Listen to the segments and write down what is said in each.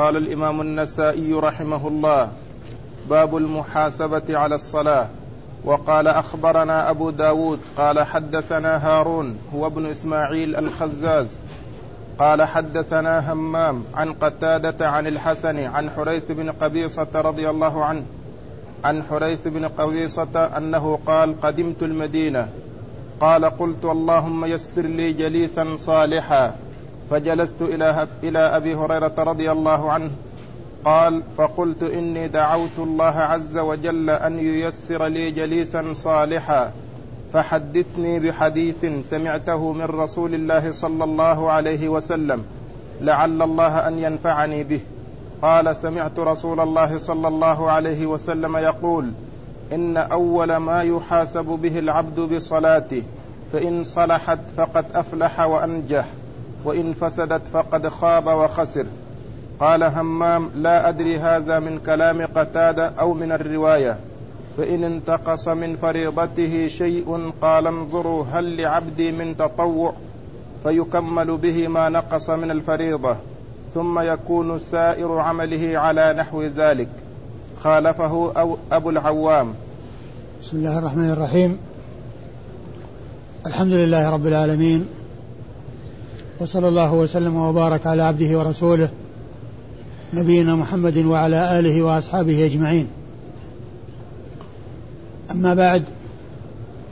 قال الإمام النسائي رحمه الله باب المحاسبة على الصلاة. وقال أخبرنا أبو داود قال حدثنا هارون هو ابن إسماعيل الخزاز. قال حدثنا همام عن قتادة عن الحسن عن حريث بن قبيصة رضي الله عنه عن حريث بن قبيصة أنه قال قدمت المدينة قال قلت اللهم يسر لي جليسا صالحا فجلست إلى إلى أبي هريرة رضي الله عنه. قال فقلت إني دعوت الله عز وجل أن ييسر لي جليسا صالحا فحدثني بحديث سمعته من رسول الله صلى الله عليه وسلم لعل الله أن ينفعني به. قال سمعت رسول الله صلى الله عليه وسلم يقول إن أول ما يحاسب به العبد بصلاته فإن صلحت فقد أفلح وأنجح. وإن فسدت فقد خاب وخسر. قال همام لا أدري هذا من كلام قتادة أو من الرواية. فإن انتقص من فريضته شيء قال انظروا هل لعبدي من تطوع؟ فيكمل به ما نقص من الفريضة. ثم يكون سائر عمله على نحو ذلك. خالفه أو أبو العوام. بسم الله الرحمن الرحيم. الحمد لله رب العالمين. وصلى الله وسلم وبارك على عبده ورسوله نبينا محمد وعلى آله وأصحابه أجمعين. أما بعد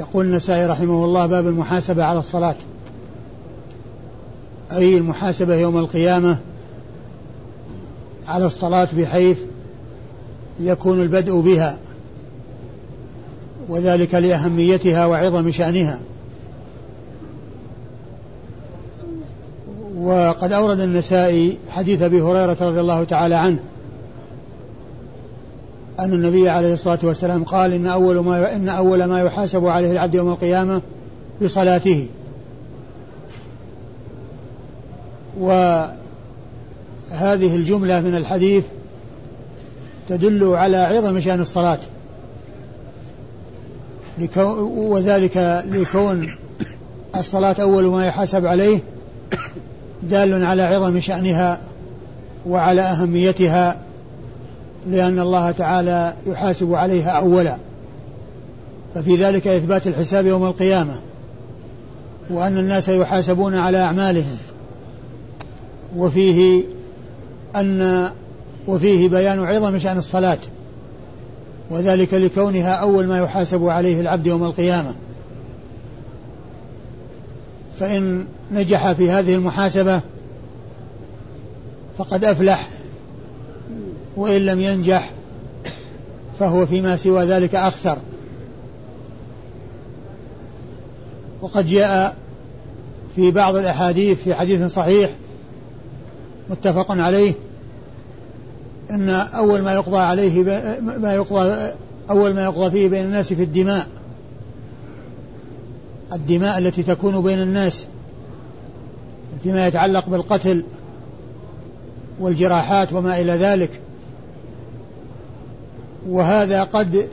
يقول النسائي رحمه الله باب المحاسبة على الصلاة. أي المحاسبة يوم القيامة على الصلاة بحيث يكون البدء بها وذلك لأهميتها وعظم شأنها. وقد أورد النسائي حديث أبي هريرة رضي الله تعالى عنه أن النبي عليه الصلاة والسلام قال إن أول ما إن أول ما يحاسب عليه العبد يوم القيامة بصلاته. وهذه الجملة من الحديث تدل على عظم شأن الصلاة. وذلك لكون الصلاة أول ما يحاسب عليه دال على عظم شأنها وعلى أهميتها لأن الله تعالى يحاسب عليها أولا. ففي ذلك إثبات الحساب يوم القيامة وأن الناس يحاسبون على أعمالهم. وفيه أن وفيه بيان عظم شأن الصلاة وذلك لكونها أول ما يحاسب عليه العبد يوم القيامة. فإن نجح في هذه المحاسبة فقد أفلح وإن لم ينجح فهو فيما سوى ذلك أخسر. وقد جاء في بعض الأحاديث في حديث صحيح متفق عليه أن أول ما يقضى عليه ما يقضى أول ما يقضى فيه بين الناس في الدماء الدماء التي تكون بين الناس فيما يتعلق بالقتل والجراحات وما إلى ذلك. وهذا قد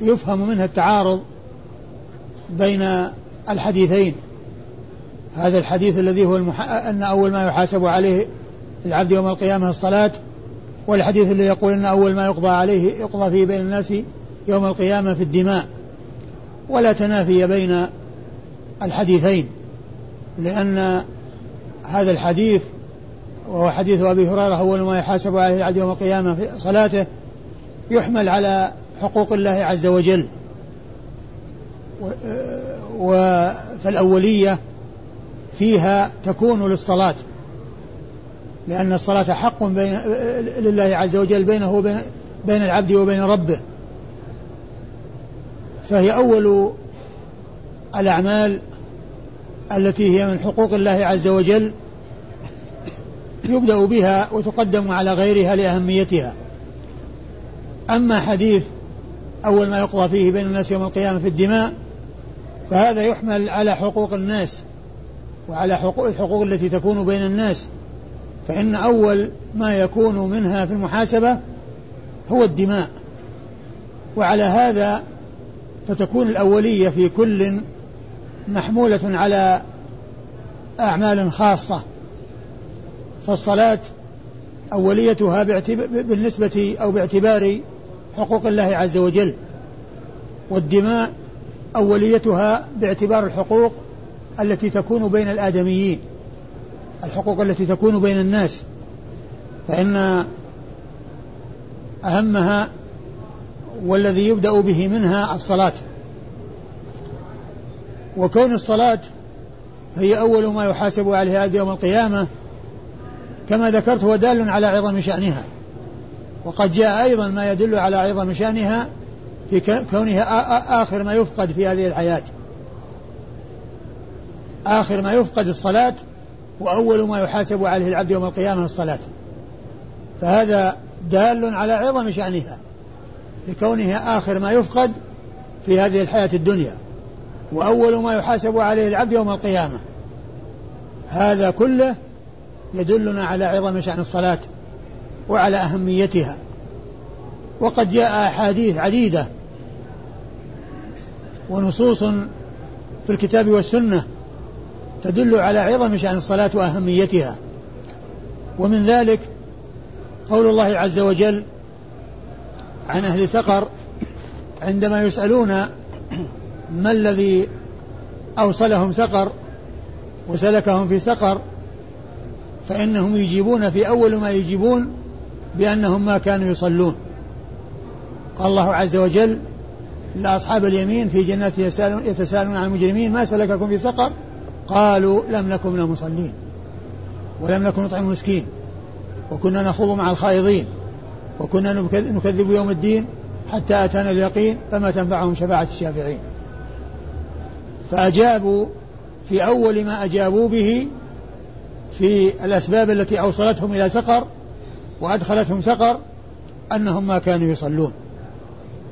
يفهم منه التعارض بين الحديثين. هذا الحديث الذي هو المح... أن أول ما يحاسب عليه العبد يوم القيامة الصلاة والحديث الذي يقول أن أول ما يقضى عليه يقضى فيه بين الناس يوم القيامة في الدماء. ولا تنافي بين الحديثين لأن هذا الحديث وهو حديث أبي هريرة أول ما يحاسب عليه العبد يوم القيامة في صلاته يحمل على حقوق الله عز وجل. فالأولية فيها تكون للصلاة لأن الصلاة حق بين لله عز وجل بينه وبين بين العبد وبين ربه. فهي أول الأعمال التي هي من حقوق الله عز وجل يبدأ بها وتقدم على غيرها لأهميتها. أما حديث أول ما يقضى فيه بين الناس يوم القيامة في الدماء فهذا يحمل على حقوق الناس وعلى حقوق الحقوق التي تكون بين الناس. فإن أول ما يكون منها في المحاسبة هو الدماء. وعلى هذا فتكون الأولية في كل محمولة على أعمال خاصة فالصلاة أوليتها بالنسبة أو باعتبار حقوق الله عز وجل والدماء أوليتها باعتبار الحقوق التي تكون بين الآدميين الحقوق التي تكون بين الناس فإن أهمها والذي يبدأ به منها الصلاة. وكون الصلاة هي أول ما يحاسب عليه العبد يوم القيامة كما ذكرت هو دال على عظم شأنها. وقد جاء أيضا ما يدل على عظم شأنها في كونها آخر ما يفقد في هذه الحياة. آخر ما يفقد الصلاة وأول ما يحاسب عليه العبد يوم القيامة الصلاة. فهذا دال على عظم شأنها لكونها آخر ما يفقد في هذه الحياة الدنيا. وأول ما يحاسب عليه العبد يوم القيامة. هذا كله يدلنا على عظم شأن الصلاة وعلى أهميتها. وقد جاء أحاديث عديدة ونصوص في الكتاب والسنة تدل على عظم شأن الصلاة وأهميتها. ومن ذلك قول الله عز وجل عن أهل سقر عندما يسألون ما الذي أوصلهم سقر وسلكهم في سقر فإنهم يجيبون في أول ما يجيبون بأنهم ما كانوا يصلون. قال الله عز وجل لأصحاب اليمين في جنات يتساءلون عن المجرمين ما سلككم في سقر؟ قالوا لم نكن من المصلين ولم نكن نطعم المسكين وكنا نخوض مع الخائضين وكنا نكذب يوم الدين حتى أتانا اليقين فما تنفعهم شفاعة الشافعين. فأجابوا في أول ما أجابوا به في الأسباب التي أوصلتهم إلى سقر وأدخلتهم سقر أنهم ما كانوا يصلون.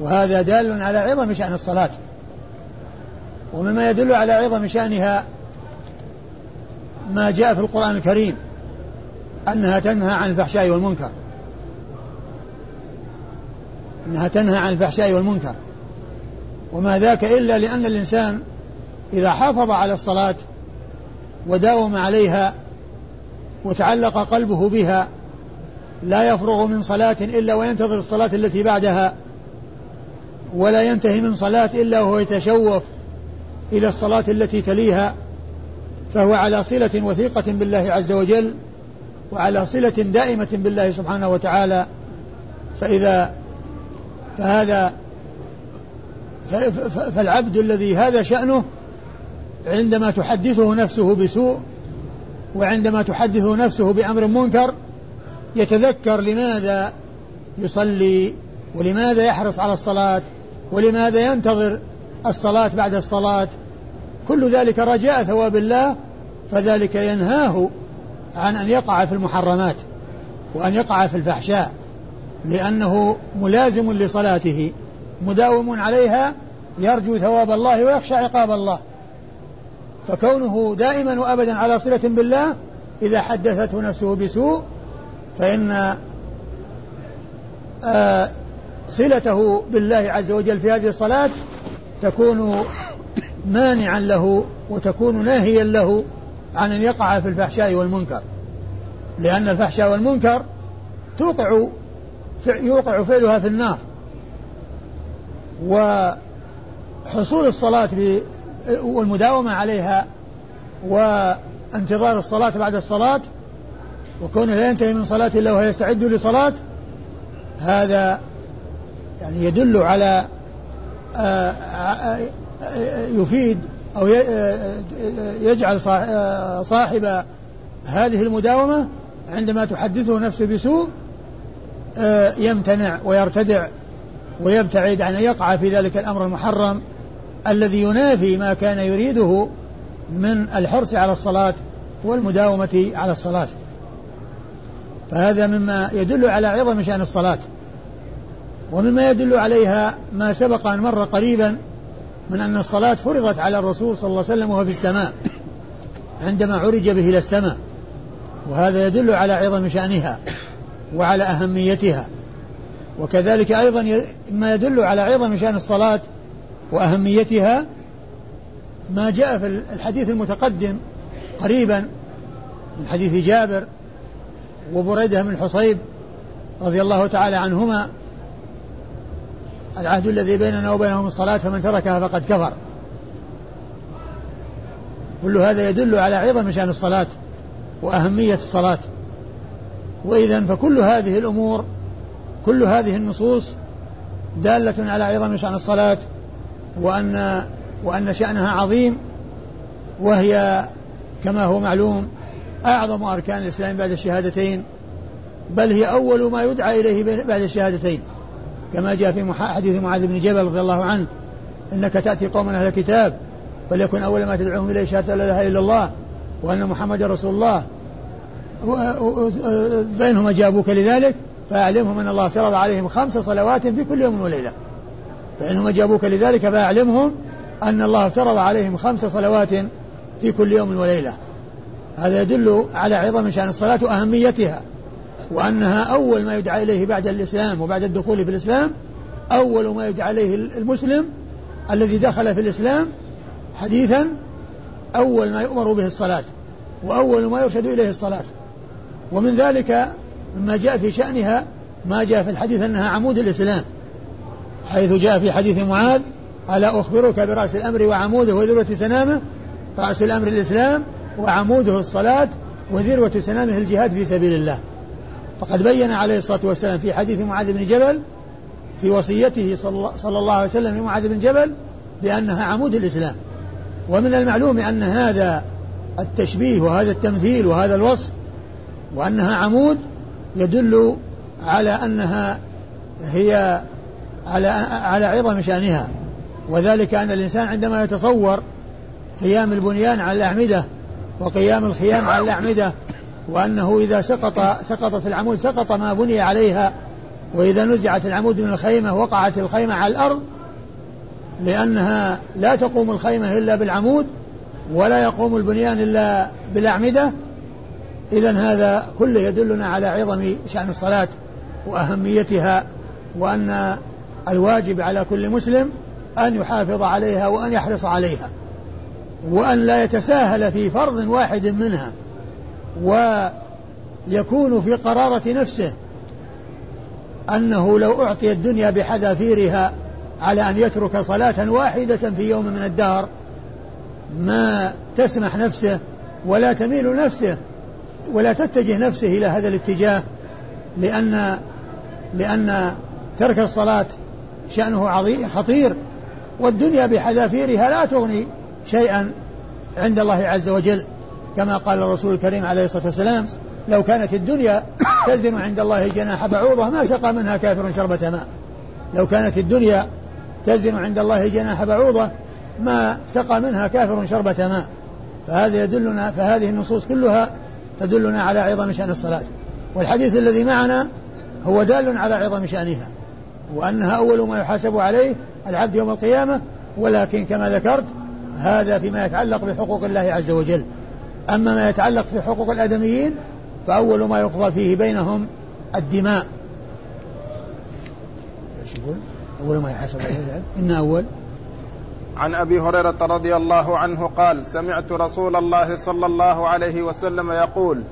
وهذا دال على عظم شأن الصلاة. ومما يدل على عظم شأنها ما جاء في القرآن الكريم أنها تنهى عن الفحشاء والمنكر. أنها تنهى عن الفحشاء والمنكر. وما ذاك إلا لأن الإنسان إذا حافظ على الصلاة وداوم عليها وتعلق قلبه بها لا يفرغ من صلاة إلا وينتظر الصلاة التي بعدها ولا ينتهي من صلاة إلا وهو يتشوف إلى الصلاة التي تليها فهو على صلة وثيقة بالله عز وجل وعلى صلة دائمة بالله سبحانه وتعالى. فإذا فهذا فالعبد الذي هذا شأنه عندما تحدثه نفسه بسوء وعندما تحدثه نفسه بأمر منكر يتذكر لماذا يصلي ولماذا يحرص على الصلاة ولماذا ينتظر الصلاة بعد الصلاة. كل ذلك رجاء ثواب الله فذلك ينهاه عن أن يقع في المحرمات وأن يقع في الفحشاء لأنه ملازم لصلاته مداوم عليها يرجو ثواب الله ويخشى عقاب الله. فكونه دائما وأبدا على صلة بالله إذا حدثته نفسه بسوء فإن آه صلته بالله عز وجل في هذه الصلاة تكون مانعا له وتكون ناهيا له عن أن يقع في الفحشاء والمنكر. لأن الفحشاء والمنكر توقع يوقع فعلها في النار. وحصول الصلاة والمداومة عليها وانتظار الصلاة بعد الصلاة وكونه لا ينتهي من صلاة إلا وهو يستعد لصلاة هذا يعني يدل على آه، آه، يفيد أو آه، يجعل صاحب هذه المداومة عندما تحدثه نفسه بسوء يمتنع ويرتدع ويبتعد عن أن يقع في ذلك الأمر المحرم. الذي ينافي ما كان يريده من الحرص على الصلاة والمداومة على الصلاة. فهذا مما يدل على عظم شأن الصلاة ومما يدل عليها ما سبق أن مر قريبا من أن الصلاة فرضت على الرسول صلى الله عليه وسلم وهو في السماء عندما عرج به إلى السماء. وهذا يدل على عظم شأنها وعلى أهميتها. وكذلك أيضا ما يدل على عظم شأن الصلاة وأهميتها ما جاء في الحديث المتقدم قريبا من حديث جابر وبريدة بن الحصيب رضي الله تعالى عنهما العهد الذي بيننا وبينهم الصلاة فمن تركها فقد كفر. كل هذا يدل على عظم شأن الصلاة وأهمية الصلاة. وإذا فكل هذه الأمور كل هذه النصوص دالة على عظم شأن الصلاة وأن وأن شأنها عظيم وهي كما هو معلوم أعظم أركان الإسلام بعد الشهادتين بل هي أول ما يدعى إليه بعد الشهادتين. كما جاء في حديث معاذ بن جبل رضي الله عنه إنك تأتي قوما أهل الكتاب فليكن أول ما تدعوهم إليه شهادة لا إله إلا الله وأن محمد رسول الله. فإنهم أجابوك لذلك فأعلمهم أن الله افترض عليهم خمس صلوات في كل يوم وليلة. فإنهم أجابوك لذلك فأعلمهم أن الله افترض عليهم خمس صلوات في كل يوم وليلة. هذا يدل على عظم شأن الصلاة وأهميتها وأنها أول ما يدعى إليه بعد الإسلام وبعد الدخول في الإسلام أول ما يدعى إليه المسلم الذي دخل في الإسلام حديثا أول ما يؤمر به الصلاة وأول ما يرشد إليه الصلاة. ومن ذلك مما جاء في شأنها ما جاء في الحديث أنها عمود الإسلام. حيث جاء في حديث معاذ ألا أخبرك برأس الأمر وعموده وذروة سنامه؟ رأس الأمر الإسلام وعموده الصلاة وذروة سنامه الجهاد في سبيل الله. فقد بين عليه الصلاة والسلام في حديث معاذ بن جبل في وصيته صلى الله عليه وسلم لمعاذ بن جبل بأنها عمود الإسلام. ومن المعلوم أن هذا التشبيه وهذا التمثيل وهذا الوصف وأنها عمود يدل على أنها هي على على عظم شأنها. وذلك أن الإنسان عندما يتصور قيام البنيان على الأعمدة وقيام الخيام على الأعمدة وأنه إذا سقط سقطت العمود سقط ما بني عليها وإذا نزعت العمود من الخيمة وقعت الخيمة على الأرض لأنها لا تقوم الخيمة إلا بالعمود ولا يقوم البنيان إلا بالأعمدة إذا هذا كله يدلنا على عظم شأن الصلاة وأهميتها وأن الواجب على كل مسلم أن يحافظ عليها وأن يحرص عليها وأن لا يتساهل في فرض واحد منها ويكون في قرارة نفسه أنه لو أعطي الدنيا بحذافيرها على أن يترك صلاة واحدة في يوم من الدهر ما تسمح نفسه ولا تميل نفسه ولا تتجه نفسه إلى هذا الاتجاه لأن لأن ترك الصلاة شأنه عظيم خطير. والدنيا بحذافيرها لا تغني شيئا عند الله عز وجل. كما قال الرسول الكريم عليه الصلاة والسلام لو كانت الدنيا تزن عند الله جناح بعوضة ما سقى منها كافر شربة ماء. لو كانت الدنيا تزن عند الله جناح بعوضة ما سقى منها كافر شربة ماء. فهذا يدلنا فهذه النصوص كلها تدلنا على عظم شأن الصلاة. والحديث الذي معنا هو دال على عظم شأنها. وأنها أول ما يحاسب عليه العبد يوم القيامة ولكن كما ذكرت هذا فيما يتعلق بحقوق الله عز وجل. أما ما يتعلق في حقوق الآدميين فأول ما يقضى فيه بينهم الدماء. إيش يقول؟ أول ما يحاسب عليه إن أول. عن أبي هريرة رضي الله عنه قال سمعت رسول الله صلى الله عليه وسلم يقول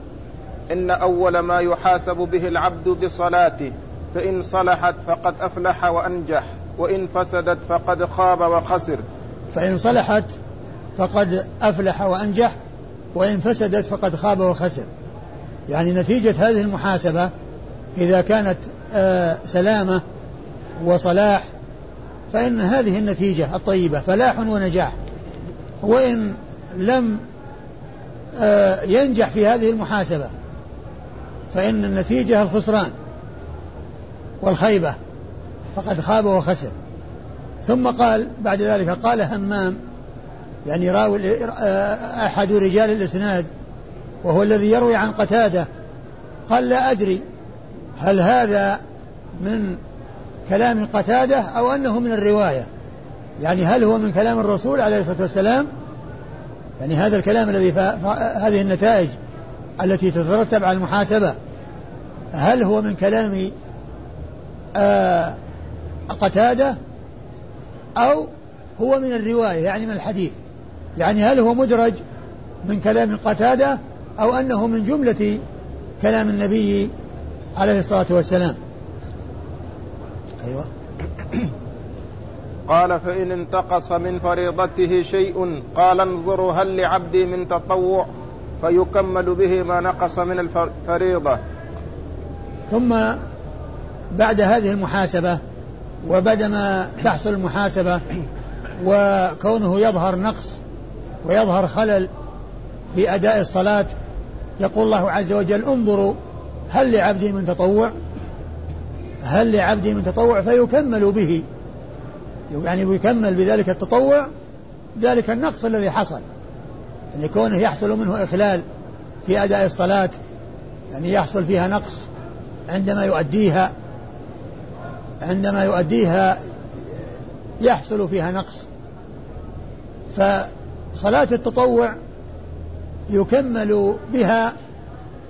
إن أول ما يحاسب به العبد بصلاته فإن صلحت فقد أفلح وأنجح وإن فسدت فقد خاب وخسر. فإن صلحت فقد أفلح وأنجح وإن فسدت فقد خاب وخسر. يعني نتيجة هذه المحاسبة إذا كانت آه سلامة وصلاح فإن هذه النتيجة الطيبة فلاح ونجاح. وإن لم آه، ينجح في هذه المحاسبة فإن النتيجة الخسران. والخيبة فقد خاب وخسر. ثم قال بعد ذلك قال همام يعني راوي آه، أحد رجال الإسناد وهو الذي يروي عن قتادة قال لا أدري هل هذا من كلام قتادة أو أنه من الرواية. يعني هل هو من كلام الرسول عليه الصلاة والسلام؟ يعني هذا الكلام الذي هذه النتائج التي تترتب على المحاسبة. هل هو من كلام قتادة أو هو من الرواية يعني من الحديث. يعني هل هو مدرج من كلام قتادة أو أنه من جملة كلام النبي عليه الصلاة والسلام؟ أيوة. قال فإن انتقص من فريضته شيء قال انظروا هل لعبدي من تطوع فيكمل به ما نقص من الفريضة ثم بعد هذه المحاسبة وبعدما تحصل المحاسبة وكونه يظهر نقص ويظهر خلل في أداء الصلاة يقول الله عز وجل انظروا هل لعبدي من تطوع؟ هل لعبدي من تطوع؟ فيكمل به. يعني يكمل بذلك التطوع ذلك النقص الذي حصل. يعني كونه يحصل منه إخلال في أداء الصلاة يعني يحصل فيها نقص عندما يؤديها. عندما يؤديها يحصل فيها نقص. فصلاة التطوع يكمل بها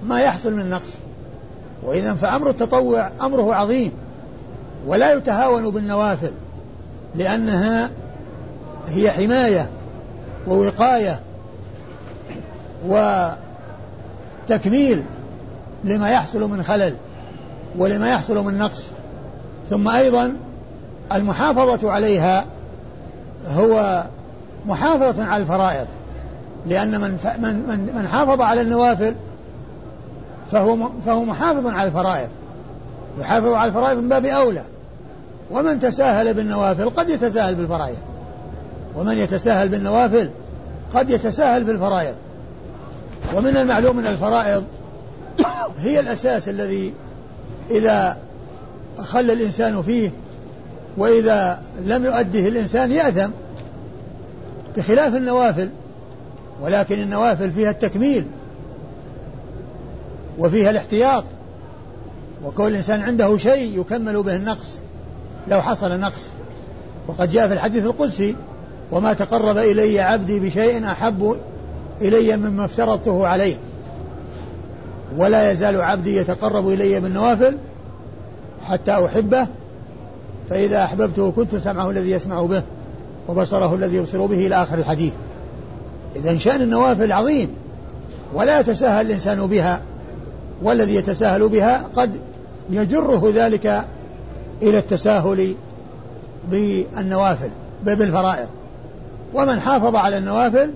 ما يحصل من نقص. وإذا فأمر التطوع أمره عظيم ولا يتهاون بالنوافل لأنها هي حماية ووقاية وتكميل لما يحصل من خلل ولما يحصل من نقص. ثم أيضا المحافظة عليها هو محافظة على الفرائض لأن من من من حافظ على النوافل فهو فهو محافظ على الفرائض يحافظ على الفرائض من باب أولى. ومن تساهل بالنوافل قد يتساهل بالفرائض ومن يتساهل بالنوافل قد يتساهل في الفرائض ومن المعلوم من الفرائض هي الأساس الذي إذا خل الإنسان فيه وإذا لم يؤده الإنسان يأثم بخلاف النوافل ولكن النوافل فيها التكميل وفيها الاحتياط وكل إنسان عنده شيء يكمل به النقص لو حصل نقص. وقد جاء في الحديث القدسي وما تقرب إلي عبدي بشيء أحب إلي مما افترضته عليه ولا يزال عبدي يتقرب إلي بالنوافل حتى أحبه فإذا أحببته كنت سمعه الذي يسمع به وبصره الذي يبصر به إلى آخر الحديث. إذا شأن النوافل عظيم ولا يتساهل الإنسان بها والذي يتساهل بها قد يجره ذلك إلى التساهل بالنوافل بالفرائض. ومن حافظ على النوافل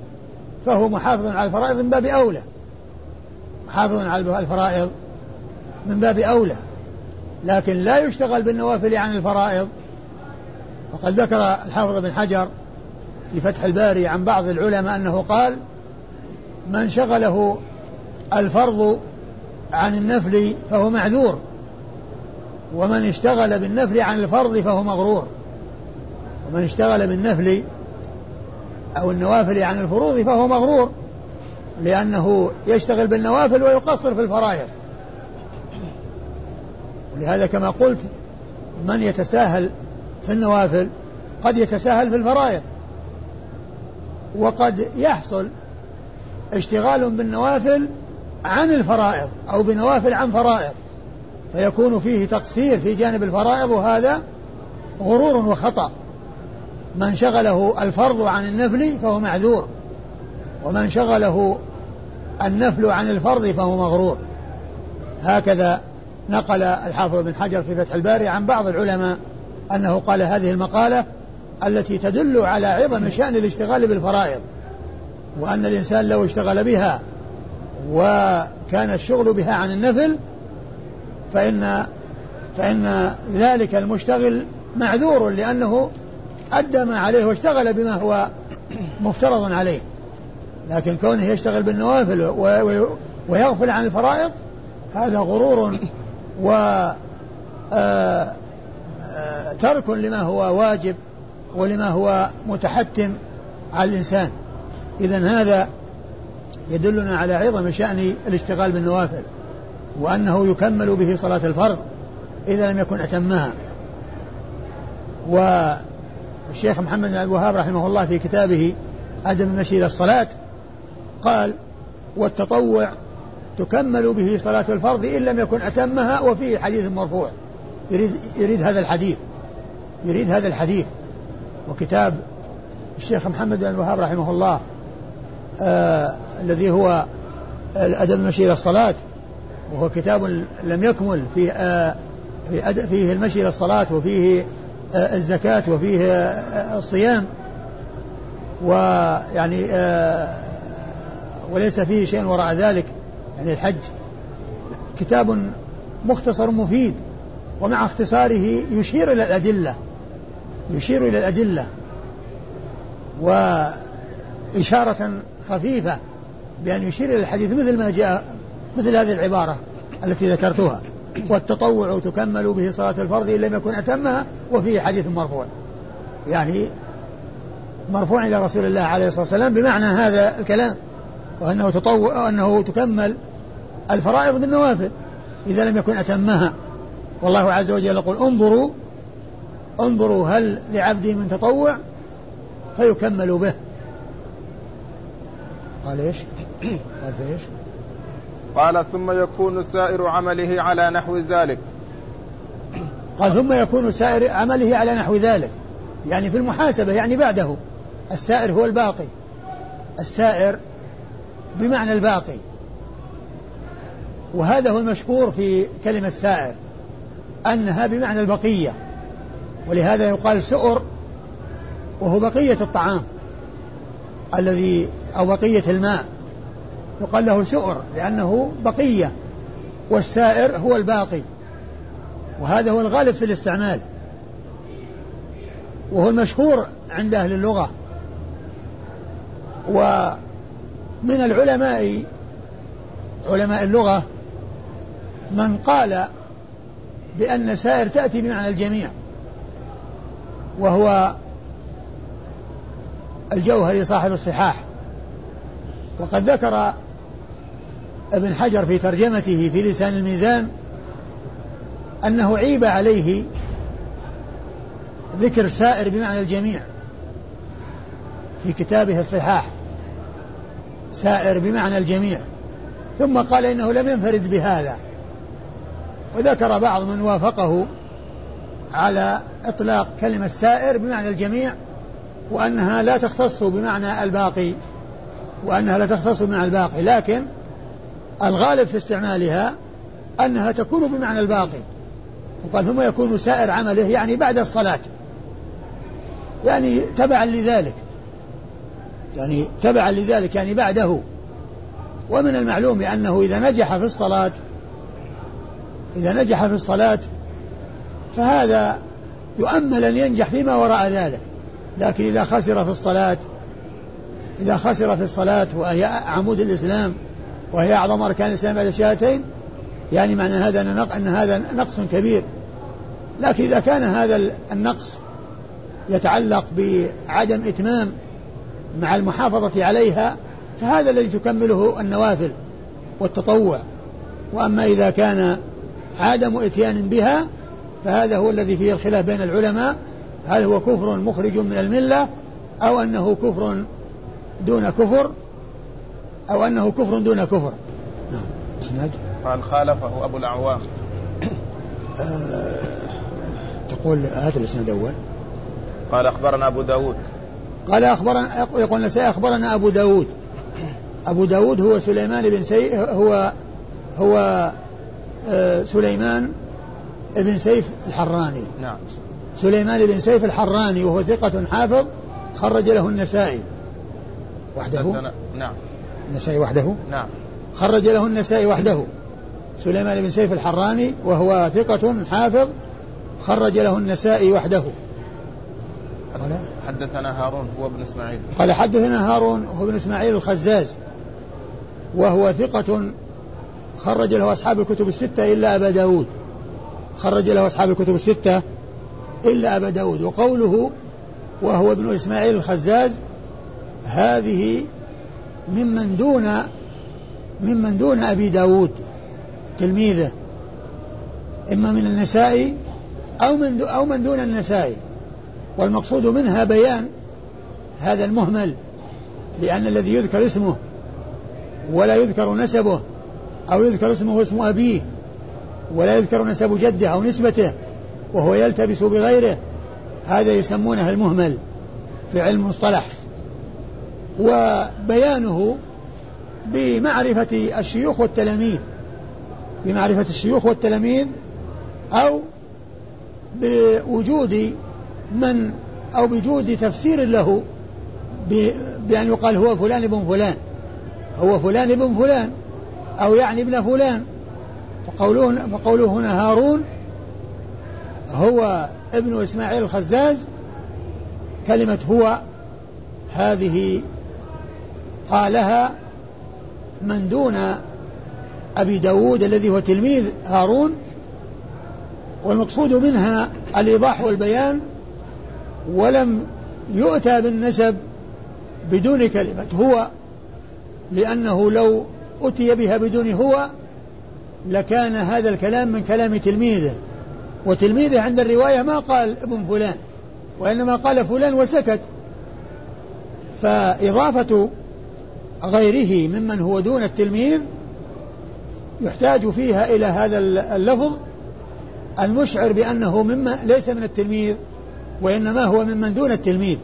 فهو محافظ على الفرائض من باب أولى. محافظ على الفرائض من باب أولى. لكن لا يشتغل بالنوافل عن الفرائض. وقد ذكر الحافظ بن حجر في فتح الباري عن بعض العلماء أنه قال من شغله الفرض عن النفل فهو معذور ومن اشتغل بالنفل عن الفرض فهو مغرور ومن اشتغل بالنفل أو النوافل عن الفروض فهو مغرور لأنه يشتغل بالنوافل ويقصر في الفرائض. ولهذا كما قلت من يتساهل في النوافل قد يتساهل في الفرائض. وقد يحصل اشتغال بالنوافل عن الفرائض أو بنوافل عن فرائض. فيكون فيه تقصير في جانب الفرائض وهذا غرور وخطأ. من شغله الفرض عن النفل فهو معذور. ومن شغله النفل عن الفرض فهو مغرور. هكذا نقل الحافظ بن حجر في فتح الباري عن بعض العلماء أنه قال هذه المقالة التي تدل على عظم شأن الاشتغال بالفرائض وأن الإنسان لو اشتغل بها وكان الشغل بها عن النفل فإن فإن ذلك المشتغل معذور لأنه أدى ما عليه واشتغل بما هو مفترض عليه. لكن كونه يشتغل بالنوافل ويغفل عن الفرائض هذا غرور و آه، آه، ترك لما هو واجب ولما هو متحتم على الإنسان. إذا هذا يدلنا على عظم شأن الاشتغال بالنوافل وأنه يكمل به صلاة الفرض إذا لم يكن أتمها. والشيخ محمد بن الوهاب رحمه الله في كتابه أدب المشي إلى الصلاة قال والتطوع تكمل به صلاة الفرض إن لم يكن أتمها وفيه حديث مرفوع. يريد, يريد هذا الحديث. يريد هذا الحديث. وكتاب الشيخ محمد بن الوهاب رحمه الله آه الذي هو الأدب المشي إلى الصلاة وهو كتاب لم يكمل فيه آه في فيه المشي إلى الصلاة وفيه آه الزكاة وفيه آه الصيام. ويعني آه وليس فيه شيء وراء ذلك. يعني الحج كتاب مختصر مفيد ومع اختصاره يشير إلى الأدلة يشير إلى الأدلة وإشارة خفيفة بأن يشير إلى الحديث مثل ما جاء مثل هذه العبارة التي ذكرتها والتطوع تكمل به صلاة الفرض إن لم يكن أتمها وفيه حديث مرفوع. يعني مرفوع إلى رسول الله عليه الصلاة والسلام بمعنى هذا الكلام وأنه تطوع وأنه تكمل الفرائض بالنوافل إذا لم يكن أتمها. والله عز وجل يقول انظروا انظروا هل لعبدي من تطوع فيكمل به. قال إيش؟ قال فايش؟ قال ثم يكون سائر عمله على نحو ذلك. قال ثم يكون سائر عمله على نحو ذلك. يعني في المحاسبة يعني بعده. السائر هو الباقي. السائر بمعنى الباقي. وهذا هو المشهور في كلمة سائر أنها بمعنى البقية ولهذا يقال سؤر وهو بقية الطعام الذي أو بقية الماء يقال له سؤر لأنه بقية والسائر هو الباقي وهذا هو الغالب في الاستعمال وهو المشهور عند أهل اللغة ومن العلماء علماء اللغة من قال بأن سائر تأتي بمعنى الجميع وهو الجوهري صاحب الصحاح. وقد ذكر ابن حجر في ترجمته في لسان الميزان أنه عيب عليه ذكر سائر بمعنى الجميع في كتابه الصحاح سائر بمعنى الجميع. ثم قال إنه لم ينفرد بهذا. وذكر بعض من وافقه على إطلاق كلمة سائر بمعنى الجميع وأنها لا تختص بمعنى الباقي وأنها لا تختص بمعنى الباقي لكن الغالب في استعمالها أنها تكون بمعنى الباقي. وقال ثم يكون سائر عمله يعني بعد الصلاة. يعني تبعا لذلك. يعني تبعا لذلك يعني بعده. ومن المعلوم أنه إذا نجح في الصلاة إذا نجح في الصلاة فهذا يؤمل أن ينجح فيما وراء ذلك. لكن إذا خسر في الصلاة إذا خسر في الصلاة وهي عمود الإسلام وهي أعظم أركان الإسلام بعد الشهادتين يعني معنى هذا أن هذا نقص كبير. لكن إذا كان هذا النقص يتعلق بعدم إتمام مع المحافظة عليها فهذا الذي تكمله النوافل والتطوع. وأما إذا كان عدم إتيان بها فهذا هو الذي فيه الخلاف بين العلماء. هل هو كفر مخرج من الملة أو أنه كفر دون كفر أو أنه كفر دون كفر؟ نعم. قال خالفه أبو الأعوام. آه تقول هذا الإسناد أول قال أخبرنا أبو داود. قال أخبرنا يقول النسائي أخبرنا أبو داود. أبو داود هو سليمان بن سي هو هو سليمان بن سيف الحراني. نعم. سليمان بن سيف الحراني وهو ثقة حافظ خرج له النسائي. وحده؟ نعم. النسائي وحده؟ نعم. خرج له النسائي وحده. سليمان بن سيف الحراني وهو ثقة حافظ خرج له النسائي وحده. قال؟ حدثنا هارون هو ابن إسماعيل. قال حدثنا هارون هو ابن إسماعيل الخزاز وهو ثقة خرج له أصحاب الكتب الستة إلا أبا داود. خرج له أصحاب الكتب الستة إلا أبا داود. وقوله وهو ابن إسماعيل الخزاز هذه ممن دون ممن دون أبي داود تلميذه. إما من النسائي أو من أو من دون النسائي والمقصود منها بيان هذا المهمل لأن الذي يذكر اسمه ولا يذكر نسبه. أو يذكر اسمه واسم أبيه ولا يذكر نسب جده أو نسبته وهو يلتبس بغيره. هذا يسمونه المهمل في علم المصطلح. وبيانه بمعرفة الشيوخ والتلاميذ بمعرفة الشيوخ والتلاميذ أو بوجود من أو بوجود تفسير له بأن يقال هو فلان ابن فلان هو فلان ابن فلان. أو يعني ابن فلان. فقوله, فقوله هنا هارون هو ابن إسماعيل الخزاز. كلمة هو هذه قالها من دون أبي داود الذي هو تلميذ هارون. والمقصود منها الإيضاح والبيان. ولم يؤتى بالنسب بدون كلمة هو لأنه لو أتي بها بدون هو لكان هذا الكلام من كلام تلميذه. وتلميذه عند الرواية ما قال ابن فلان وإنما قال فلان وسكت. فإضافة غيره ممن هو دون التلميذ يحتاج فيها إلى هذا اللفظ المشعر بأنه مما ليس من التلميذ وإنما هو ممن دون التلميذ.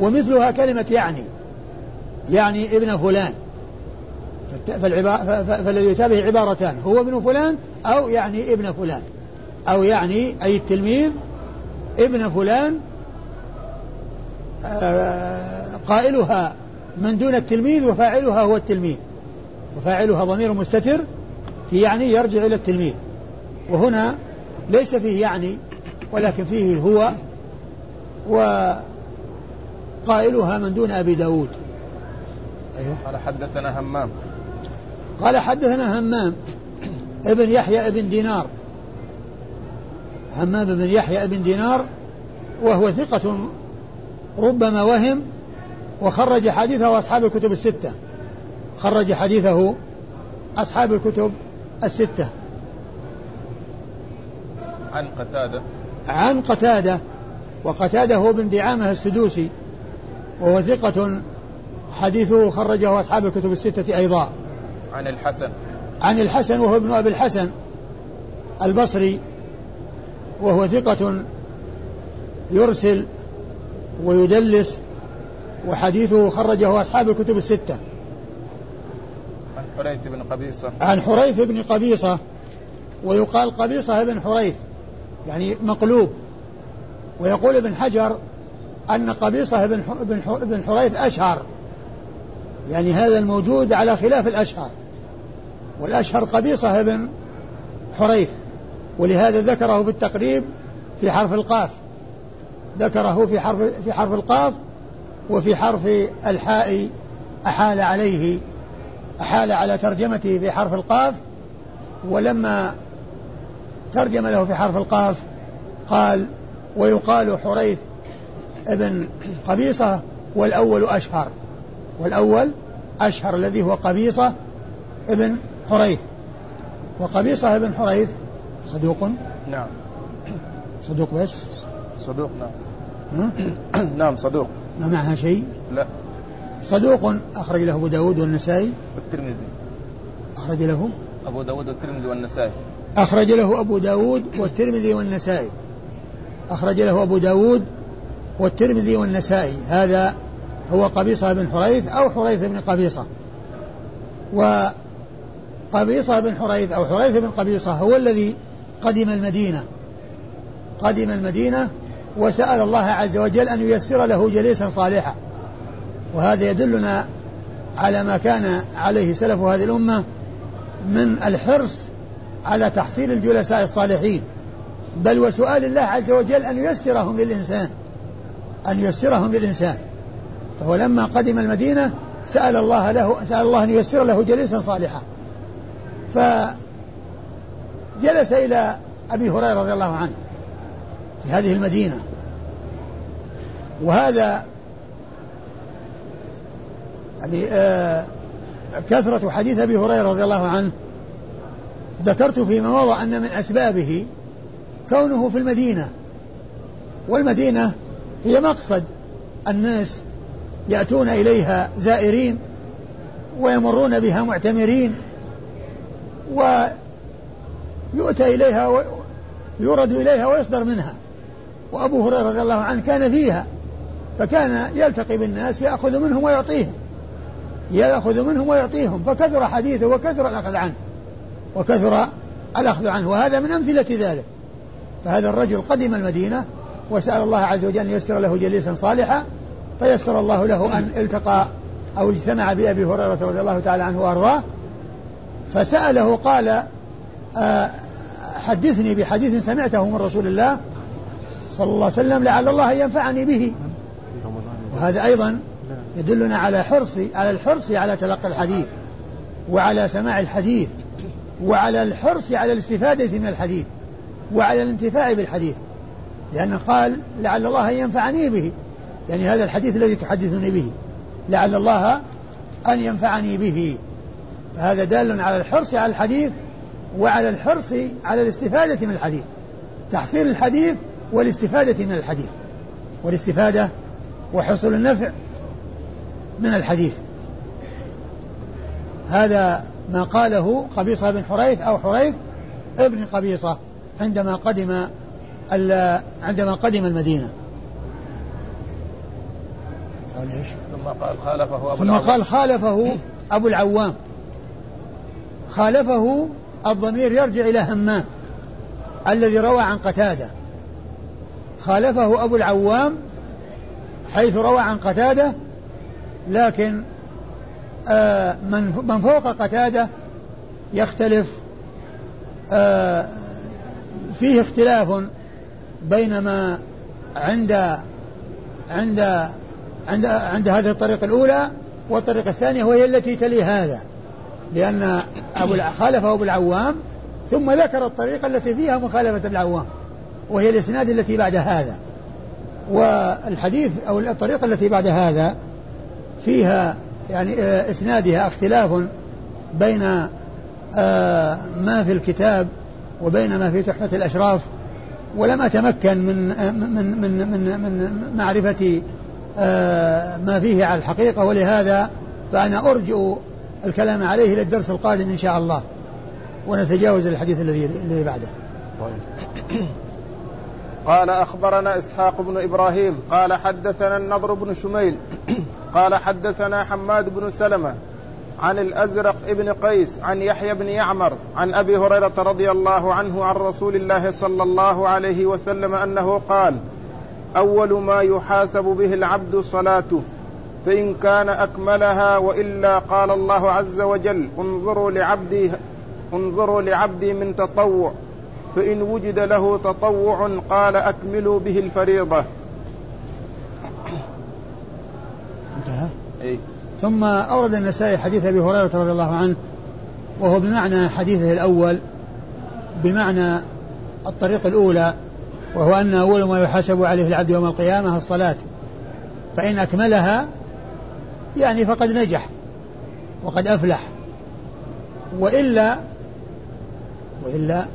ومثلها كلمة يعني يعني ابن فلان. فالذي يتابه عبارتان هو ابن فلان أو يعني ابن فلان. أو يعني أي التلميذ ابن فلان آه، قائلها من دون التلميذ وفاعلها هو التلميذ. وفاعلها ضمير مستتر في يعني يرجع إلى التلميذ. وهنا ليس فيه يعني ولكن فيه هو وقائلها من دون أبي داود. أيوه. قال حدثنا همام. قال حدثنا همام ابن يحيى ابن دينار. همام بن يحيى ابن دينار وهو ثقة ربما وهم وخرج حديثه أصحاب الكتب الستة. خرج حديثه أصحاب الكتب الستة. عن قتادة. عن قتادة وقتادة هو بن دعامة السدوسي وهو ثقة حديثه خرجه أصحاب الكتب الستة أيضا. عن الحسن. عن الحسن وهو ابن أبي الحسن البصري وهو ثقة يرسل ويدلس وحديثه خرجه أصحاب الكتب الستة. عن حريث بن قبيصة. عن حريث بن قبيصة ويقال قبيصة بن حريث يعني مقلوب. ويقول ابن حجر أن قبيصة بن بن حريث أشهر. يعني هذا الموجود على خلاف الأشهر. والأشهر قبيصة بن حريث ولهذا ذكره في التقريب في حرف القاف. ذكره في حرف في حرف القاف وفي حرف الحاء أحال عليه أحال على ترجمته في حرف القاف. ولما ترجم له في حرف القاف قال ويقال حريث ابن قبيصة والأول أشهر والأول أشهر الذي هو قبيصة ابن حريث. وقبيصة ابن حريث صدوق. نعم. صدوق بس؟ صدوق نعم. نعم صدوق. ما معها شيء؟ لا. صدوق أخرج له أبو داود والنسائي. والترمذي. أخرج له؟ أبو داود والترمذي والنسائي. أخرج له أبو داود والترمذي والنسائي. أخرج له أبو داود والترمذي والنسائي. هذا هو قبيصة بن حريث أو حريث بن قبيصة. وقبيصة بن حريث أو حريث بن قبيصة هو الذي قدم المدينة. قدم المدينة وسأل الله عز وجل أن ييسر له جليسا صالحا. وهذا يدلنا على ما كان عليه سلف هذه الأمة من الحرص على تحصيل الجلساء الصالحين. بل وسؤال الله عز وجل أن ييسرهم للإنسان أن ييسرهم للإنسان. فهو لما قدم المدينة سأل الله له سأل الله أن ييسر له جليسا صالحا. فجلس إلى أبي هريرة رضي الله عنه في هذه المدينة. وهذا يعني آه كثرة حديث أبي هريرة رضي الله عنه ذكرت فيما مضى أن من أسبابه كونه في المدينة. والمدينة هي مقصد الناس يأتون إليها زائرين ويمرون بها معتمرين. ويؤتى إليها ويورد إليها ويصدر منها. وأبو هريرة رضي الله عنه كان فيها فكان يلتقي بالناس يأخذ منهم ويعطيهم. يأخذ منهم ويعطيهم فكثر حديثه وكثر الأخذ عنه وكثر الأخذ عنه وهذا من أمثلة ذلك. فهذا الرجل قدم المدينة وسأل الله عز وجل أن ييسر له جليسا صالحا فيسر الله له أن التقى أو اجتمع بأبي هريرة رضي الله تعالى عنه وأرضاه فسأله قال آه، حدثني بحديث سمعته من رسول الله صلى الله عليه وسلم لعل الله ينفعني به. وهذا أيضا يدلنا على حرصي على الحرص على تلقي الحديث وعلى سماع الحديث وعلى الحرص على الاستفادة من الحديث وعلى الانتفاع بالحديث. لأنه قال لعل الله ينفعني به. يعني هذا الحديث الذي تحدثني به. لعل الله أن ينفعني به. فهذا دال على الحرص على الحديث وعلى الحرص على الاستفادة من الحديث. تحصيل الحديث والاستفادة من الحديث. والاستفادة وحصول النفع من الحديث. هذا ما قاله قبيصة بن حريث أو حريث ابن قبيصة عندما قدم عندما قدم المدينة. قال إيش؟ ثم قال خالفه أبو ثم العوام. قال خالفه أبو العوام. خالفه الضمير يرجع إلى همام الذي روى عن قتادة. خالفه أبو العوام حيث روى عن قتادة لكن آه من من فوق قتادة يختلف آه فيه اختلاف بين ما عند عند عند عند هذه الطريقة الأولى والطريقة الثانية وهي التي تلي هذا. لأن أبو خالفه أبو العوام ثم ذكر الطريقة التي فيها مخالفة العوام وهي الإسناد التي بعد هذا. والحديث أو الطريقة التي بعد هذا فيها يعني آه، إسنادها اختلاف بين آه، ما في الكتاب وبين ما في تحفة الأشراف ولم أتمكن من آه، من من من, من معرفة ما فيه على الحقيقة. ولهذا فأنا أرجو الكلام عليه إلى الدرس القادم إن شاء الله ونتجاوز الحديث الذي الذي بعده. طيب. قال أخبرنا إسحاق بن إبراهيم قال حدثنا النضر بن شميل قال حدثنا حماد بن سلمة عن الأزرق ابن قيس عن يحيى بن يعمر عن أبي هريرة رضي الله عنه عن رسول الله صلى الله عليه وسلم أنه قال أول ما يحاسب به العبد صلاته فإن كان أكملها وإلا قال الله عز وجل انظروا لعبدي انظروا لعبدي من تطوع. فإن وجد له تطوع قال أكملوا به الفريضة. انتهى؟ إيه؟ ثم أورد النسائي حديث أبي هريرة رضي الله عنه وهو بمعنى حديثه الأول بمعنى الطريق الأولى وهو أن أول ما يحاسب عليه العبد يوم القيامة الصلاة. فإن أكملها يعني فقد نجح وقد أفلح وإلا وإلا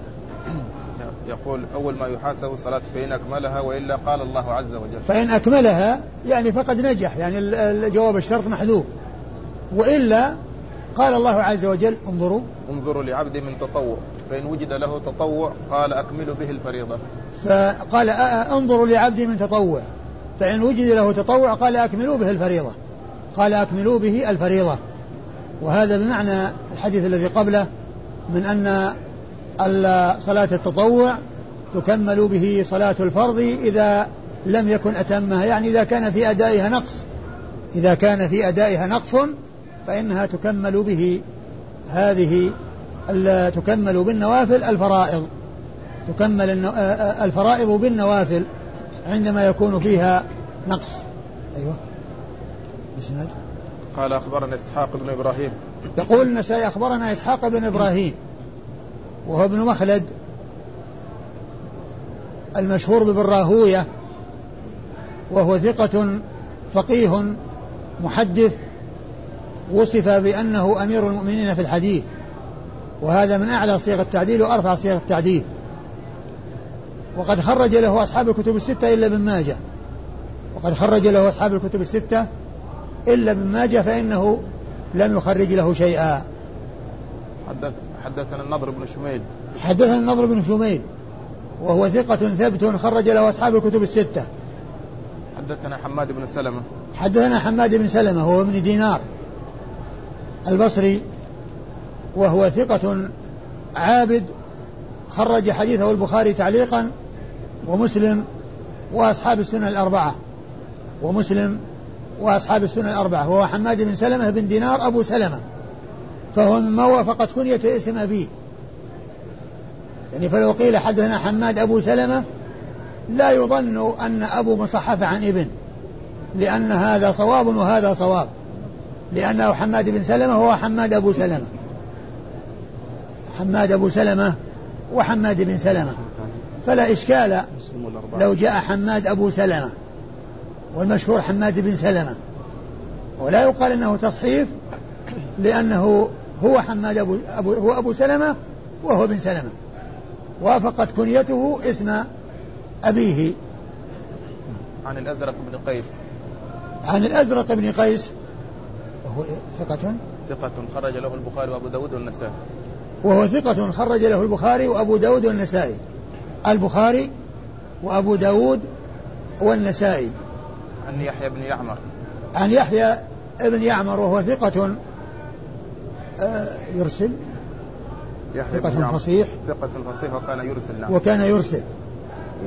يقول أول ما يحاسب الصلاة فإن أكملها وإلا قال الله عز وجل. فإن أكملها يعني فقد نجح يعني جواب الشرط محذوف. وإلا قال الله عز وجل انظروا. انظروا لعبد من تطوع. فإن وجد له تطوع قال أكملوا به الفريضة. فقال انظروا لعبد من تطوع. فإن وجد له تطوع قال أكملوا به الفريضة. قال أكملوا به الفريضة. وهذا بمعنى الحديث الذي قبله من أن صلاة التطوع تكمل به صلاة الفرض إذا لم يكن أتمها. يعني إذا كان في أدائها نقص. إذا كان في أدائها نقص فإنها تكمل به هذه تكمل بالنوافل الفرائض. تكمل الفرائض بالنوافل عندما يكون فيها نقص. أيوه. قال أخبرنا إسحاق بن إبراهيم. يقول النسائي أخبرنا إسحاق بن إبراهيم وهو ابن مخلد المشهور ببراهوية وهو ثقة فقيه محدث وصف بأنه أمير المؤمنين في الحديث وهذا من أعلى صيغ التعديل وأرفع صيغ التعديل. وقد خرج له أصحاب الكتب الستة إلا ابن ماجه. وقد خرج له أصحاب الكتب الستة إلا ابن ماجه فإنه لم يخرج له شيئا. حدث حدثنا النضر بن شميل. حدثنا النضر بن شميل. وهو ثقة ثبت خرج له أصحاب الكتب الستة. حدثنا حماد بن سلمة. حدثنا حماد بن سلمة وهو ابن دينار. البصري وهو ثقة عابد خرج حديثه البخاري تعليقا ومسلم وأصحاب السنة الأربعة. ومسلم وأصحاب السنة الأربعة وهو حماد بن سلمة بن دينار أبو سلمة. فهو مما وافقت كنية اسم أبيه. يعني فلو قيل حدثنا حماد أبو سلمة لا يظن أن أبو مصحف عن ابن لأن هذا صواب وهذا صواب. لأنه حماد بن سلمة هو حماد أبو سلمة. حماد أبو سلمة وحماد بن سلمة. فلا إشكال لو جاء حماد أبو سلمة. والمشهور حماد بن سلمة. ولا يقال أنه تصحيف لأنه هو حماد أبو, أبو هو أبو سلمة وهو بن سلمة. وافقت كنيته اسم أبيه. عن الأزرق بن قيس. عن الأزرق بن قيس. وهو ثقة؟ ثقة خرج له البخاري وأبو داود والنسائي. وهو ثقة خرج له البخاري وأبو داود والنسائي. البخاري وأبو داود والنسائي. عن يحيى بن يعمر. عن يحيى بن يعمر وهو ثقة آه، يرسل. ثقة فصيح. ثقة فصيح وكان يرسل نعم. وكان يرسل.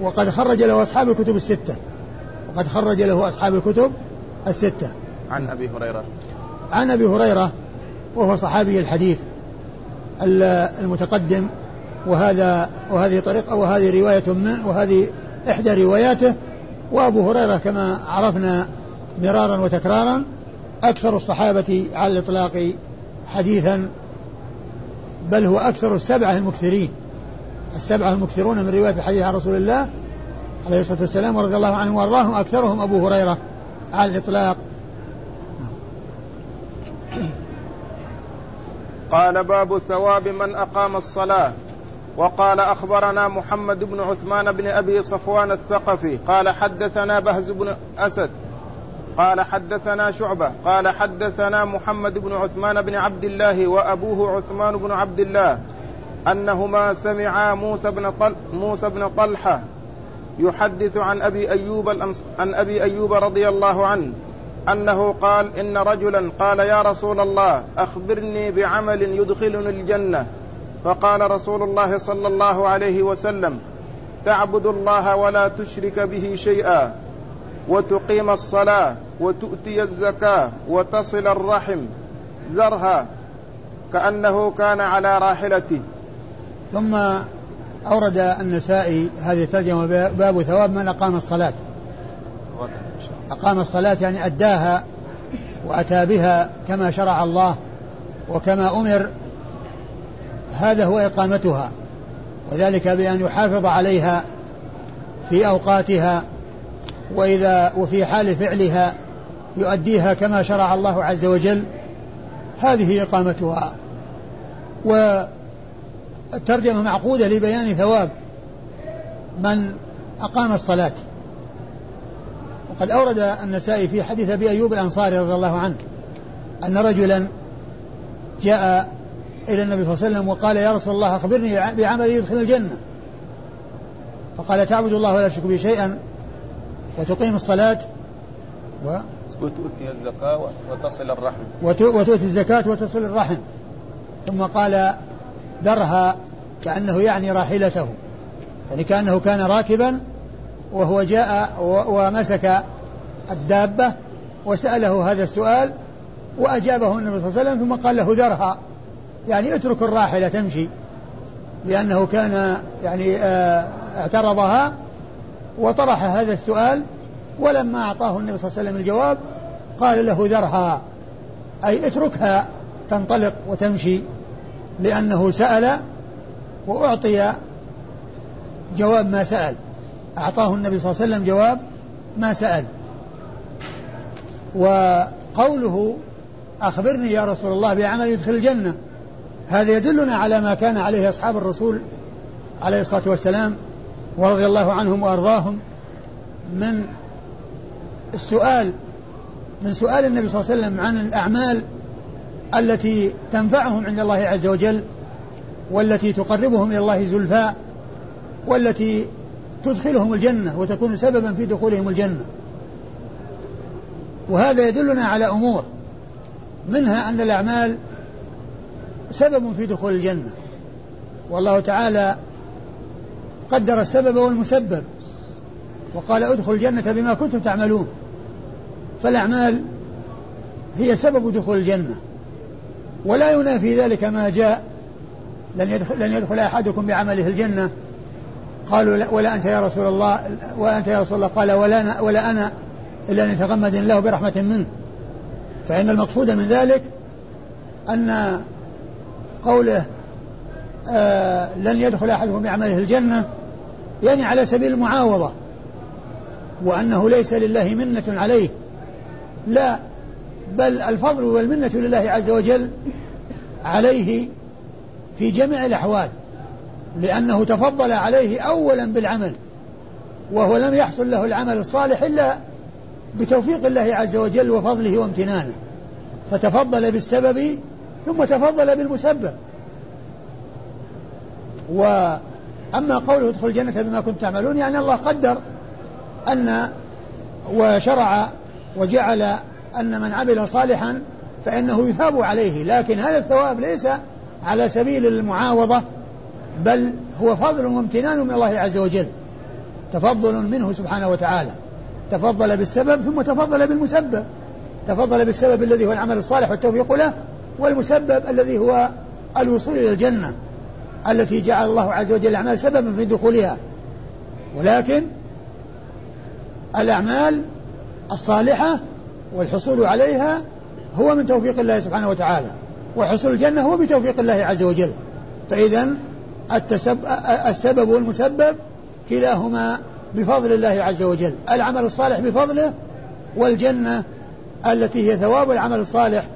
وقد خرج له أصحاب الكتب الستة. وقد خرج له أصحاب الكتب الستة. عن أبي هريرة. عن أبي هريرة وهو صحابي الحديث المتقدم. وهذا وهذه طريقة وهذه رواية من وهذه إحدى رواياته وأبو هريرة كما عرفنا مرارا وتكرارا أكثر الصحابة على الإطلاق حديثا بل هو أكثر السبعة المكثرين. السبعة المكثرون من رواية الحديث عن رسول الله عليه الصلاة والسلام ورضي الله عنه وأرضاهم أكثرهم أبو هريرة على الإطلاق. قال باب ثواب من أقام الصلاة. وقال أخبرنا محمد بن عثمان بن أبي صفوان الثقفي قال حدثنا بهز بن أسد قال حدثنا شعبة قال حدثنا محمد بن عثمان بن عبد الله وأبوه عثمان بن عبد الله أنهما سمعا موسى بن طل موسى بن طلحة يحدث عن أبي أيوب عن أبي أيوب رضي الله عنه أنه قال إن رجلا قال يا رسول الله أخبرني بعمل يدخلني الجنة. فقال رسول الله صلى الله عليه وسلم تعبد الله ولا تشرك به شيئا وتقيم الصلاة وتؤتي الزكاة وتصل الرحم ذرها كأنه كان على راحلته. ثم أورد النسائي هذه الترجمة باب ثواب من أقام الصلاة. أقام الصلاة يعني أداها وأتى بها كما شرع الله وكما أمر هذا هو إقامتها وذلك بأن يحافظ عليها في أوقاتها وإذا وفي حال فعلها يؤديها كما شرع الله عز وجل. هذه إقامتها. والترجمة معقودة لبيان ثواب من أقام الصلاة. وقد أورد النسائي في حديث أبي أيوب الأنصاري رضي الله عنه أن رجلا جاء إلى النبي صلى الله عليه وسلم وقال يا رسول الله أخبرني بعمل يدخل الجنة. فقال تعبد الله ولا تشرك به شيئا وتقيم الصلاة و وتؤتي الزكاة وتصل الرحم. وتؤتي الزكاة وتصل الرحم. ثم قال درها كأنه يعني راحلته. يعني كأنه كان راكبا وهو جاء ومسك الدابة وسأله هذا السؤال وأجابه النبي صلى الله عليه وسلم ثم قال له ذرها يعني اترك الراحلة تمشي لأنه كان يعني آه، اعترضها وطرح هذا السؤال ولما أعطاه النبي صلى الله عليه وسلم الجواب قال له ذرها أي اتركها تنطلق وتمشي لأنه سأل وأعطي جواب ما سأل. أعطاه النبي صلى الله عليه وسلم جواب ما سأل. وقوله أخبرني يا رسول الله بعمل يدخل الجنة هذا يدلنا على ما كان عليه أصحاب الرسول عليه الصلاة والسلام ورضي الله عنهم وأرضاهم من السؤال من سؤال النبي صلى الله عليه وسلم عن الأعمال التي تنفعهم عند الله عز وجل والتي تقربهم إلى الله زلفاء والتي تدخلهم الجنة وتكون سببا في دخولهم الجنة. وهذا يدلنا على أمور منها أن الأعمال سبب في دخول الجنة. والله تعالى قدر السبب والمسبب وقال ادخل الجنة بما كنتم تعملون. فالأعمال هي سبب دخول الجنة ولا ينافي ذلك ما جاء لن يدخل, لن يدخل أحدكم بعمله الجنة. قالوا ولا أنت يا رسول الله ولا أنت يا رسول الله. قال ولا أنا, ولا أنا إلا أن يتغمد الله برحمة منه. فإن المقصود من ذلك أن قوله آه لن يدخل أحدكم بعمله الجنة يعني على سبيل المعاوضة وأنه ليس لله منة عليه. لا بل الفضل والمنة لله عز وجل عليه في جميع الأحوال لأنه تفضل عليه أولا بالعمل وهو لم يحصل له العمل الصالح إلا بتوفيق الله عز وجل وفضله وامتنانه. فتفضل بالسبب ثم تفضل بالمسبب. وأما قوله ادخل الجنة بما كنتم تعملون يعني الله قدر أن وشرع وجعل أن من عمل صالحا فإنه يثاب عليه لكن هذا الثواب ليس على سبيل المعاوضة بل هو فضل وامتنان من الله عز وجل تفضل منه سبحانه وتعالى. تفضل بالسبب ثم تفضل بالمسبب. تفضل بالسبب الذي هو العمل الصالح والتوفيق له والمسبب الذي هو الوصول إلى الجنة التي جعل الله عز وجل الأعمال سببا في دخولها. ولكن الأعمال الصالحة والحصول عليها هو من توفيق الله سبحانه وتعالى وحصول الجنة هو بتوفيق الله عز وجل. فإذا السبب والمسبب كلاهما بفضل الله عز وجل العمل الصالح بفضله والجنة التي هي ثواب العمل الصالح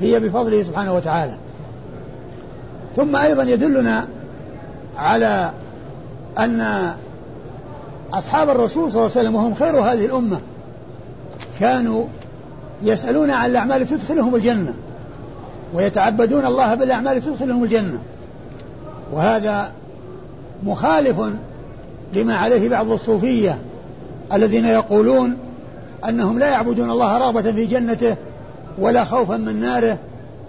هي بفضله سبحانه وتعالى. ثم أيضا يدلنا على أن أصحاب الرسول صلى الله عليه وسلم وهم خير هذه الأمة كانوا يسألون عن الأعمال تدخلهم الجنة ويتعبدون الله بالأعمال تدخلهم الجنة. وهذا مخالف لما عليه بعض الصوفية الذين يقولون أنهم لا يعبدون الله رغبة في جنته ولا خوفا من ناره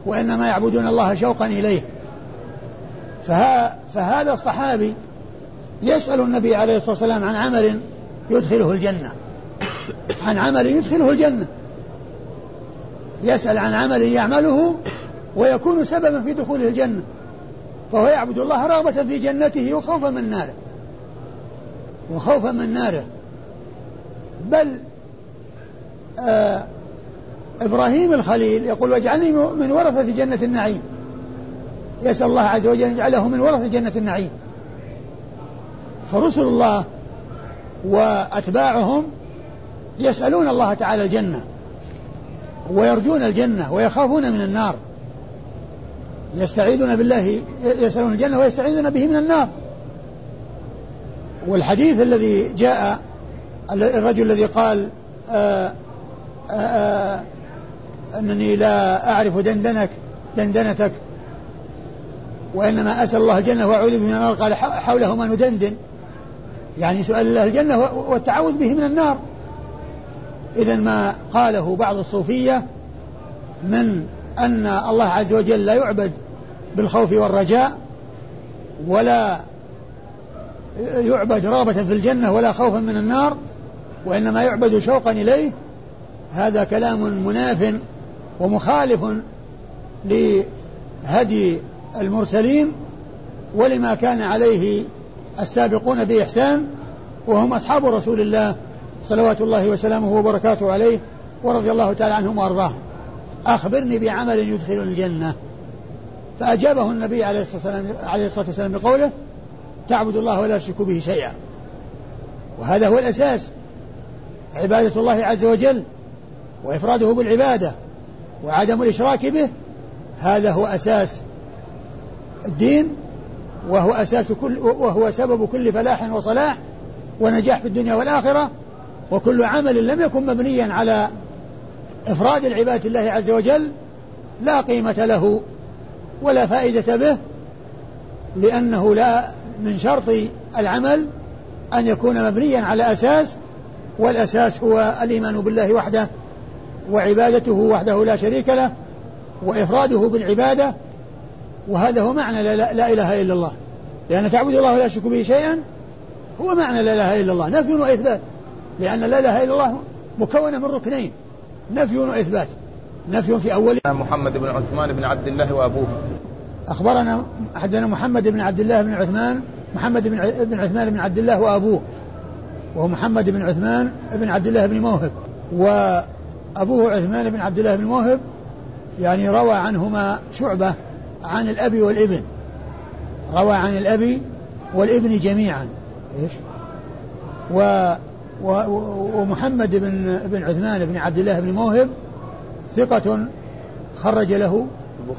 وإنما يعبدون الله شوقا إليه. فها فهذا الصحابي يسأل النبي عليه الصلاة والسلام عن عمل يدخله الجنة. عن عمل يدخله الجنة. يسأل عن عمل يعمله ويكون سببا في دخوله الجنة. فهو يعبد الله رغبة في جنته وخوفا من ناره. وخوفا من ناره. بل آه إبراهيم الخليل يقول واجعلني من ورثة جنة النعيم. يسأل الله عز وجل أن يجعله من ورثة جنة النعيم. فرسل الله وأتباعهم يسألون الله تعالى الجنة ويرجون الجنة ويخافون من النار. يستعيذون بالله يسألون الجنة ويستعيذون به من النار. والحديث الذي جاء الرجل الذي قال آآ آآ أنني لا أعرف دندنك دندنتك. وإنما أسأل الله الجنة وأعوذ به من النار. قال حوله ما ندندن. يعني سؤال الله الجنة والتعوذ به من النار. إذا ما قاله بعض الصوفية من أن الله عز وجل لا يعبد بالخوف والرجاء ولا يعبد رغبة في الجنة ولا خوفا من النار وإنما يعبد شوقا إليه. هذا كلام مناف ومخالف لهدي المرسلين ولما كان عليه السابقون بإحسان وهم أصحاب رسول الله صلوات الله وسلامه وبركاته عليه ورضي الله تعالى عنهم وأرضاهم أخبرني بعمل يدخل الجنة. فأجابه النبي عليه الصلاة والسلام, عليه الصلاة والسلام بقوله تعبد الله ولا تشرك به شيئا. وهذا هو الأساس. عبادة الله عز وجل وإفراده بالعبادة. وعدم الإشراك به هذا هو أساس الدين وهو أساس كل وهو سبب كل فلاح وصلاح ونجاح في الدنيا والآخرة وكل عمل لم يكن مبنيا على إفراد العباد الله عز وجل لا قيمة له ولا فائدة به لأنه لا من شرط العمل أن يكون مبنيا على أساس والأساس هو الإيمان بالله وحده. وعبادته وحده لا شريك له وإفراده بالعبادة وهذا هو معنى لا, لا إله إلا الله. لأن تعبد الله ولا تشرك به شيئا هو معنى لا إله إلا الله. نفي وإثبات. لأن لا إله إلا الله مكونة من ركنين. نفي وإثبات. نفي في أول محمد بن عثمان بن عبد الله وأبوه. أخبرنا حدثنا محمد بن عبد الله بن عثمان محمد بن بن عثمان بن عبد الله وأبوه. وهو محمد بن عثمان بن عبد الله بن موهب. وأبوه عثمان بن عبد الله بن موهب يعني روى عنهما شعبة عن الأب والابن. روى عن الأب والابن جميعا. إيش؟ و ومحمد بن بن عثمان بن عبد الله بن موهب ثقة خرج له.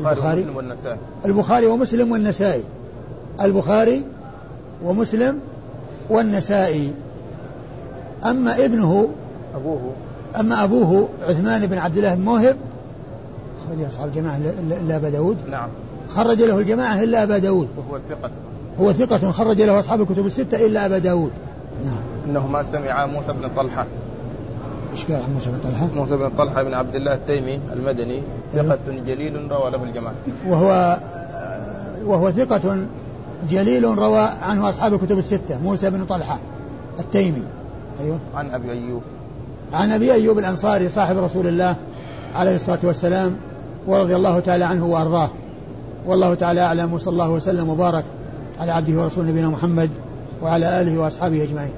البخاري, ومسلم والنسائي. البخاري ومسلم والنسائي. البخاري ومسلم والنسائي. أما ابنه أبوه. أما أبوه عثمان بن عبد الله بن موهب خرج أصحاب الجماعة إلا أبا داود. نعم. خرج له الجماعة إلا أبا داود. وهو ثقة. هو ثقة خرج له أصحاب الكتب الستة إلا أبا داود. نعم. إنه ما سمع موسى بن طلحة. إيش قال عن موسى بن طلحة؟ موسى بن طلحة بن عبد الله التيمي المدني أيوه. ثقة جليل روى له الجماعة. وهو وهو ثقة جليل روى عنه أصحاب الكتب الستة موسى بن طلحة التيمي. أيوه. عن أبي أيوب. عن أبي أيوب الأنصاري صاحب رسول الله عليه الصلاة والسلام ورضي الله تعالى عنه وأرضاه. والله تعالى أعلم وصلى الله وسلم وبارك على عبده ورسوله نبينا محمد وعلى آله وأصحابه أجمعين.